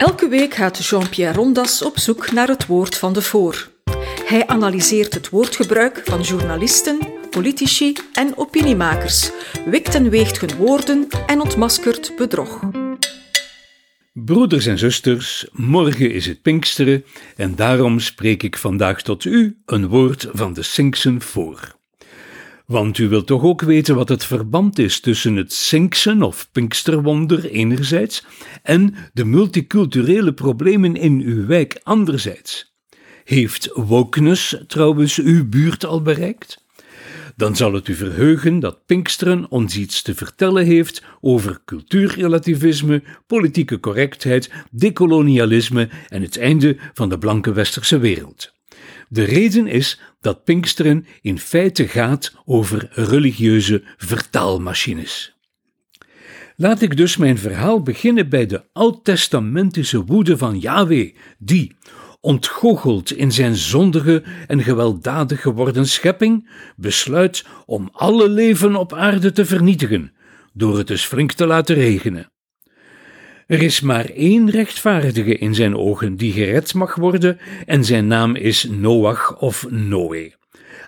Elke week gaat Jean-Pierre Rondas op zoek naar het woord van de voor. Hij analyseert het woordgebruik van journalisten, politici en opiniemakers, wikt en weegt hun woorden en ontmaskert bedrog. Broeders en zusters, morgen is het Pinksteren en daarom spreek ik vandaag tot u een woord van de Sinksen voor. Want u wilt toch ook weten wat het verband is tussen het Sinksen of Pinksterwonder enerzijds en de multiculturele problemen in uw wijk anderzijds. Heeft wokeness trouwens uw buurt al bereikt? Dan zal het u verheugen dat Pinksteren ons iets te vertellen heeft over cultuurrelativisme, politieke correctheid, decolonialisme en het einde van de blanke westerse wereld. De reden is dat Pinksteren in feite gaat over religieuze vertaalmachines. Laat ik dus mijn verhaal beginnen bij de oud-testamentische woede van Yahweh, die, ontgoocheld in zijn zondige en gewelddadig geworden schepping, besluit om alle leven op aarde te vernietigen, door het dus flink te laten regenen. Er is maar één rechtvaardige in zijn ogen die gered mag worden, en zijn naam is Noach of Noé.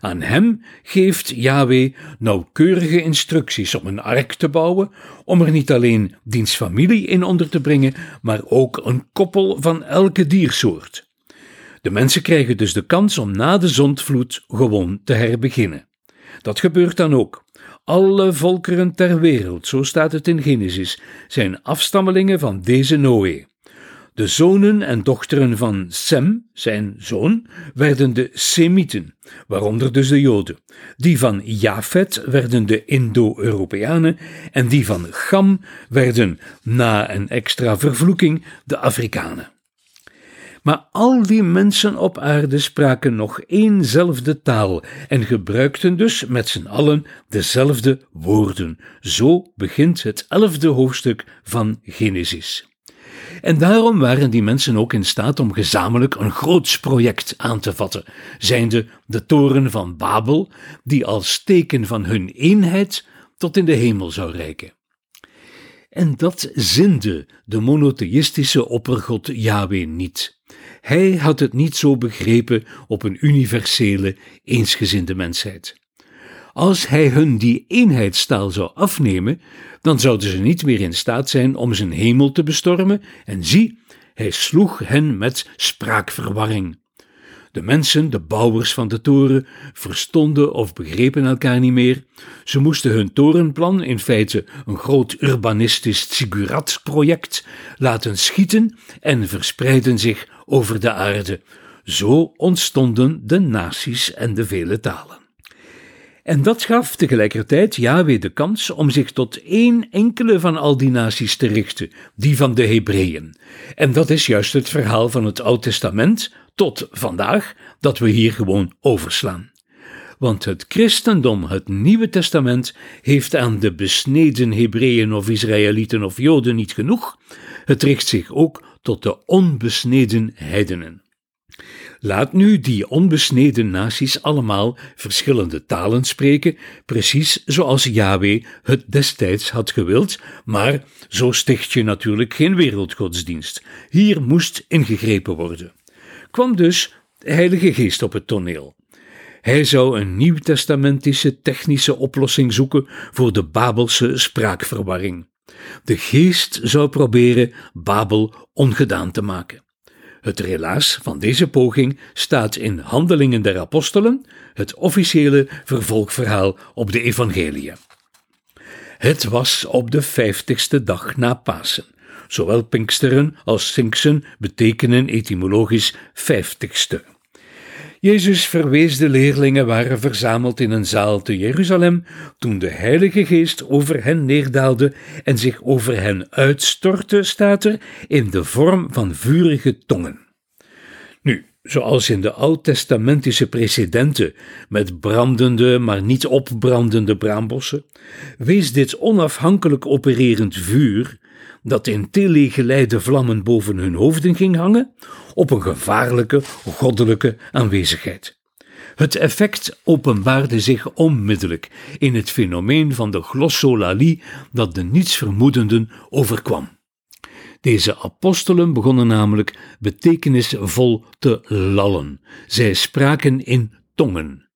Aan hem geeft Yahweh nauwkeurige instructies om een ark te bouwen, om er niet alleen diens familie in onder te brengen, maar ook een koppel van elke diersoort. De mensen krijgen dus de kans om na de zondvloed gewoon te herbeginnen. Dat gebeurt dan ook. Alle volkeren ter wereld, zo staat het in Genesis, zijn afstammelingen van deze Noé. De zonen en dochteren van Sem, zijn zoon, werden de Semieten, waaronder dus de Joden. Die van Jafet werden de Indo-Europeanen en die van Gam werden, na een extra vervloeking, de Afrikanen. Maar al die mensen op aarde spraken nog éénzelfde taal en gebruikten dus met z'n allen dezelfde woorden. Zo begint het elfde hoofdstuk van Genesis. En daarom waren die mensen ook in staat om gezamenlijk een groots project aan te vatten, zijnde de toren van Babel, die als teken van hun eenheid tot in de hemel zou reiken. En dat zinde de monotheïstische oppergod Yahweh niet. Hij had het niet zo begrepen op een universele, eensgezinde mensheid. Als hij hun die eenheidstaal zou afnemen, dan zouden ze niet meer in staat zijn om zijn hemel te bestormen, en zie, hij sloeg hen met spraakverwarring. De mensen, de bouwers van de toren, verstonden of begrepen elkaar niet meer. Ze moesten hun torenplan, in feite een groot urbanistisch Sigurat-project, laten schieten en verspreiden zich over de aarde. Zo ontstonden de naties en de vele talen. En dat gaf tegelijkertijd Yahweh de kans om zich tot één enkele van al die naties te richten, die van de Hebreeën. En dat is juist het verhaal van het Oud Testament tot vandaag, dat we hier gewoon overslaan. Want het christendom, het Nieuwe Testament, heeft aan de besneden Hebreeën of Israëlieten of Joden niet genoeg. Het richt zich ook tot de onbesneden heidenen. Laat nu die onbesneden naties allemaal verschillende talen spreken, precies zoals Yahweh het destijds had gewild, maar zo sticht je natuurlijk geen wereldgodsdienst. Hier moest ingegrepen worden. Kwam dus de Heilige Geest op het toneel. Hij zou een nieuwtestamentische technische oplossing zoeken voor de Babelse spraakverwarring. De geest zou proberen Babel ongedaan te maken. Het relaas van deze poging staat in Handelingen der Apostelen, het officiële vervolgverhaal op de Evangeliën. Het was op de vijftigste dag na Pasen. Zowel Pinksteren als Sinksen betekenen etymologisch vijftigste. Jezus verwees de leerlingen waren verzameld in een zaal te Jeruzalem toen de Heilige Geest over hen neerdaalde en zich over hen uitstortte, staat er, in de vorm van vurige tongen. Nu, zoals in de oud-testamentische precedenten met brandende, maar niet opbrandende braambossen, wees dit onafhankelijk opererend vuur dat in telegeleide vlammen boven hun hoofden ging hangen, op een gevaarlijke goddelijke aanwezigheid. Het effect openbaarde zich onmiddellijk in het fenomeen van de glossolalie dat de nietsvermoedenden overkwam. Deze apostelen begonnen namelijk betekenisvol te lallen. Zij spraken in tongen.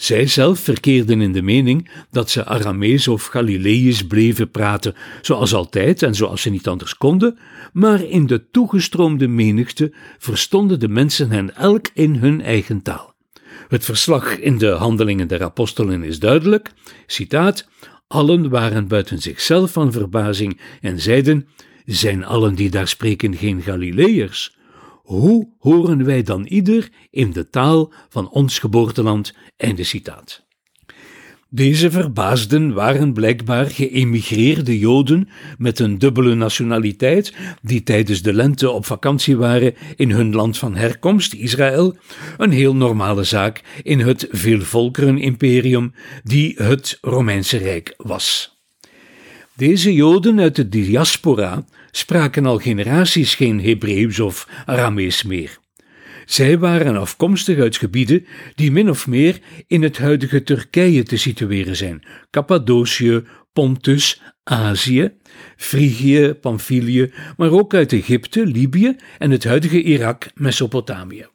Zij zelf verkeerden in de mening dat ze Aramees of Galileïs bleven praten, zoals altijd en zoals ze niet anders konden, maar in de toegestroomde menigte verstonden de mensen hen elk in hun eigen taal. Het verslag in de Handelingen der Apostelen is duidelijk, citaat, allen waren buiten zichzelf van verbazing en zeiden, zijn allen die daar spreken geen Galileërs? Hoe horen wij dan ieder in de taal van ons geboorteland? Einde citaat. Deze verbaasden waren blijkbaar geëmigreerde Joden met een dubbele nationaliteit, die tijdens de lente op vakantie waren in hun land van herkomst, Israël, een heel normale zaak in het veelvolkeren-imperium die het Romeinse Rijk was. Deze Joden uit de diaspora spraken al generaties geen Hebreeuws of Aramees meer. Zij waren afkomstig uit gebieden die min of meer in het huidige Turkije te situeren zijn: Cappadocië, Pontus, Azië, Frigië, Pamphylië, maar ook uit Egypte, Libië en het huidige Irak, Mesopotamië.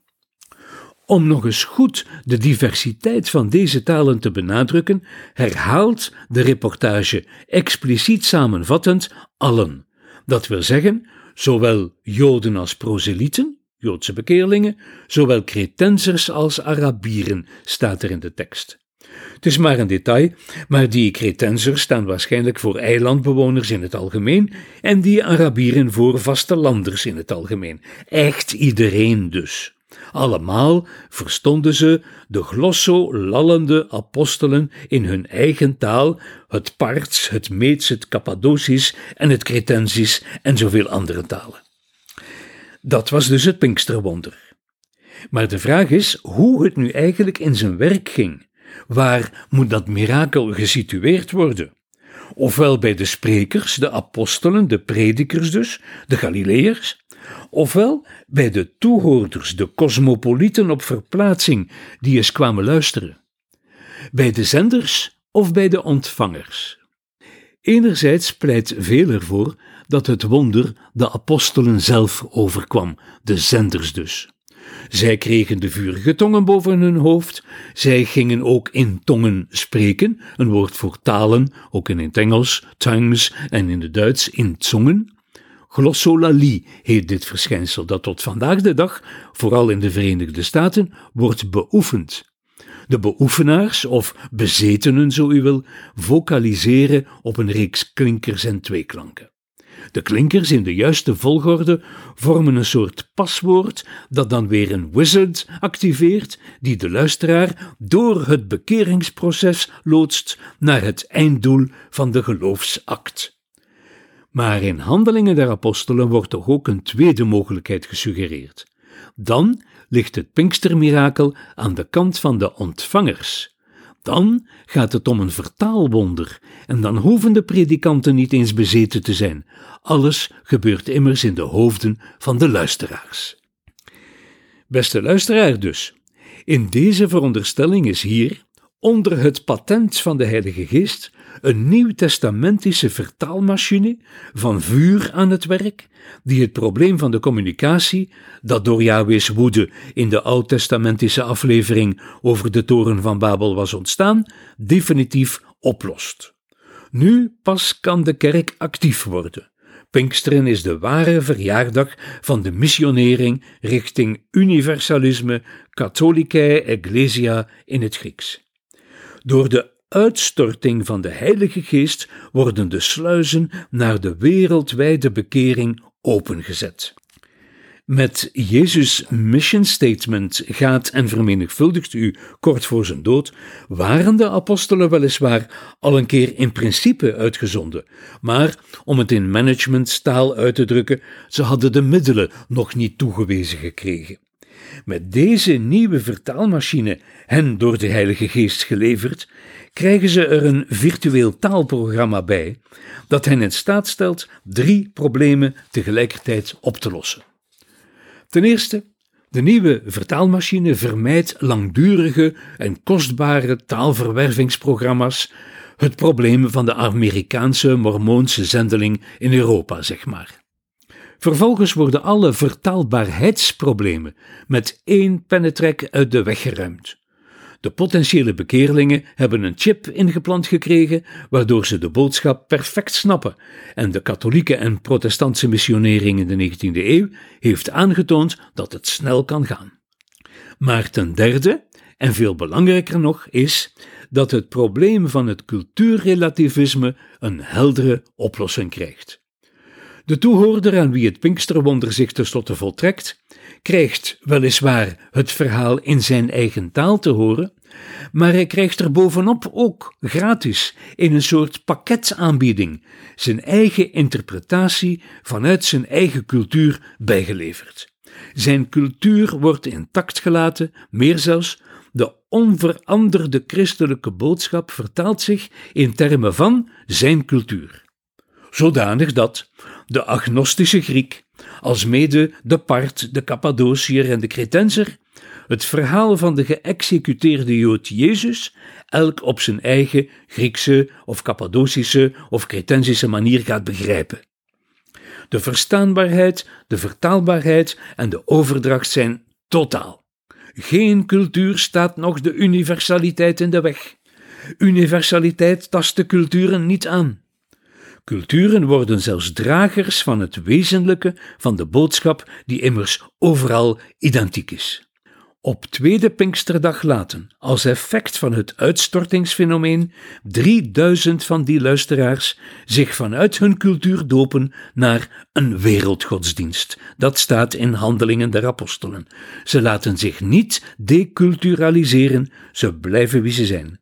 Om nog eens goed de diversiteit van deze talen te benadrukken, herhaalt de reportage expliciet samenvattend allen. Dat wil zeggen, zowel Joden als proselieten, Joodse bekeerlingen, zowel Cretensers als Arabieren, staat er in de tekst. Het is maar een detail, maar die Cretensers staan waarschijnlijk voor eilandbewoners in het algemeen en die Arabieren voor vastelanders in het algemeen. Echt iedereen dus. Allemaal verstonden ze de glosso-lallende apostelen in hun eigen taal, het Parts, het Meets, het Cappadocisch en het Cretensisch en zoveel andere talen. Dat was dus het Pinksterwonder. Maar de vraag is hoe het nu eigenlijk in zijn werk ging. Waar moet dat mirakel gesitueerd worden? Ofwel bij de sprekers, de apostelen, de predikers dus, de Galileërs, ofwel bij de toehoorders, de cosmopolieten op verplaatsing die eens kwamen luisteren. Bij de zenders of bij de ontvangers. Enerzijds pleit veel ervoor dat het wonder de apostelen zelf overkwam, de zenders dus. Zij kregen de vurige tongen boven hun hoofd, zij gingen ook in tongen spreken, een woord voor talen, ook in het Engels, tongues en in het Duits in zongen. Glossolalie heet dit verschijnsel dat tot vandaag de dag, vooral in de Verenigde Staten, wordt beoefend. De beoefenaars, of bezetenen zo u wil, vocaliseren op een reeks klinkers en tweeklanken. De klinkers in de juiste volgorde vormen een soort paswoord dat dan weer een wizard activeert, die de luisteraar door het bekeringsproces loodst naar het einddoel van de geloofsact. Maar in Handelingen der Apostelen wordt toch ook een tweede mogelijkheid gesuggereerd. Dan ligt het Pinkstermirakel aan de kant van de ontvangers. Dan gaat het om een vertaalwonder en dan hoeven de predikanten niet eens bezeten te zijn. Alles gebeurt immers in de hoofden van de luisteraars. Beste luisteraar dus, in deze veronderstelling is hier, onder het patent van de Heilige Geest, een nieuwtestamentische vertaalmachine van vuur aan het werk, die het probleem van de communicatie, dat door Yahweh's woede in de oud-testamentische aflevering over de toren van Babel was ontstaan, definitief oplost. Nu pas kan de kerk actief worden. Pinksteren is de ware verjaardag van de missionering richting universalisme, katholicae ecclesia in het Grieks. Door de uitstorting van de Heilige Geest worden de sluizen naar de wereldwijde bekering opengezet. Met Jezus' mission statement gaat en vermenigvuldigt u kort voor zijn dood, waren de apostelen weliswaar al een keer in principe uitgezonden, maar om het in managementstaal uit te drukken, ze hadden de middelen nog niet toegewezen gekregen. Met deze nieuwe vertaalmachine, hen door de Heilige Geest geleverd, krijgen ze er een virtueel taalprogramma bij dat hen in staat stelt drie problemen tegelijkertijd op te lossen. Ten eerste, de nieuwe vertaalmachine vermijdt langdurige en kostbare taalverwervingsprogramma's, het probleem van de Amerikaanse mormoonse zendeling in Europa, zeg maar. Vervolgens worden alle vertaalbaarheidsproblemen met één pennetrek uit de weg geruimd. De potentiële bekeerlingen hebben een chip ingeplant gekregen, waardoor ze de boodschap perfect snappen. En de katholieke en protestantse missionering in de 19e eeuw heeft aangetoond dat het snel kan gaan. Maar ten derde, en veel belangrijker nog, is dat het probleem van het cultuurrelativisme een heldere oplossing krijgt. De toehoorder aan wie het Pinksterwonder zich tenslotte voltrekt, krijgt weliswaar het verhaal in zijn eigen taal te horen, maar hij krijgt er bovenop ook gratis in een soort pakketaanbieding zijn eigen interpretatie vanuit zijn eigen cultuur bijgeleverd. Zijn cultuur wordt intact gelaten, meer zelfs, de onveranderde christelijke boodschap vertaalt zich in termen van zijn cultuur. Zodanig dat de agnostische Griek, alsmede de Part, de Cappadociër en de Cretenser, het verhaal van de geëxecuteerde Jood Jezus elk op zijn eigen Griekse of Cappadocische of Cretensische manier gaat begrijpen. De verstaanbaarheid, de vertaalbaarheid en de overdracht zijn totaal. Geen cultuur staat nog de universaliteit in de weg. Universaliteit tast de culturen niet aan. Culturen worden zelfs dragers van het wezenlijke van de boodschap die immers overal identiek is. Op tweede Pinksterdag laten, als effect van het uitstortingsfenomeen, 3000 van die luisteraars zich vanuit hun cultuur dopen naar een wereldgodsdienst. Dat staat in Handelingen der Apostelen. Ze laten zich niet deculturaliseren, ze blijven wie ze zijn.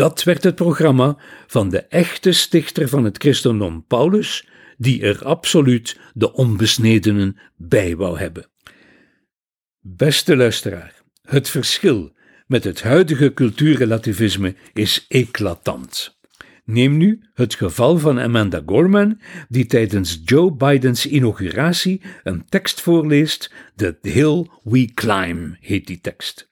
Dat werd het programma van de echte stichter van het christendom Paulus, die er absoluut de onbesnedenen bij wou hebben. Beste luisteraar, het verschil met het huidige cultuurrelativisme is eclatant. Neem nu het geval van Amanda Gorman, die tijdens Joe Bidens inauguratie een tekst voorleest. The Hill We Climb heet die tekst.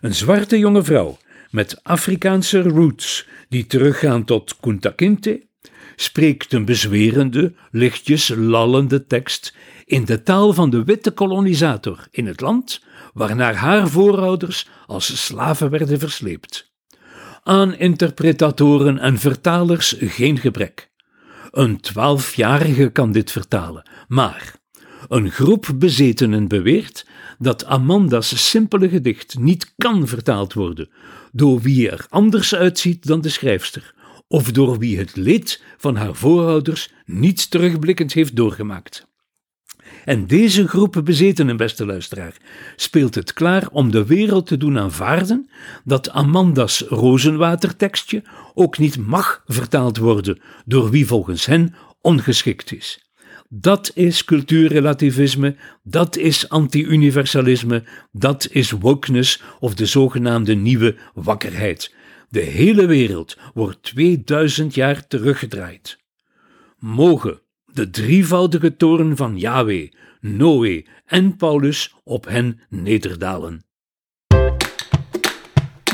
Een zwarte jonge vrouw met Afrikaanse roots die teruggaan tot Kunta Kinte, spreekt een bezwerende, lichtjes lallende tekst in de taal van de witte kolonisator in het land waarnaar haar voorouders als slaven werden versleept. Aan interpretatoren en vertalers geen gebrek. Een twaalfjarige kan dit vertalen, maar een groep bezetenen beweert dat Amanda's simpele gedicht niet kan vertaald worden door wie er anders uitziet dan de schrijfster, of door wie het leed van haar voorouders niet terugblikkend heeft doorgemaakt. En deze groep bezetenen, beste luisteraar, speelt het klaar om de wereld te doen aanvaarden dat Amanda's rozenwatertekstje ook niet mag vertaald worden door wie volgens hen ongeschikt is. Dat is cultuurrelativisme, dat is anti-universalisme, dat is wokeness of de zogenaamde nieuwe wakkerheid. De hele wereld wordt 2000 jaar teruggedraaid. Mogen de drievoudige toren van Yahweh, Noé en Paulus op hen nederdalen.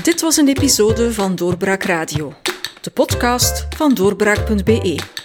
Dit was een episode van Doorbraak Radio, de podcast van doorbraak.be.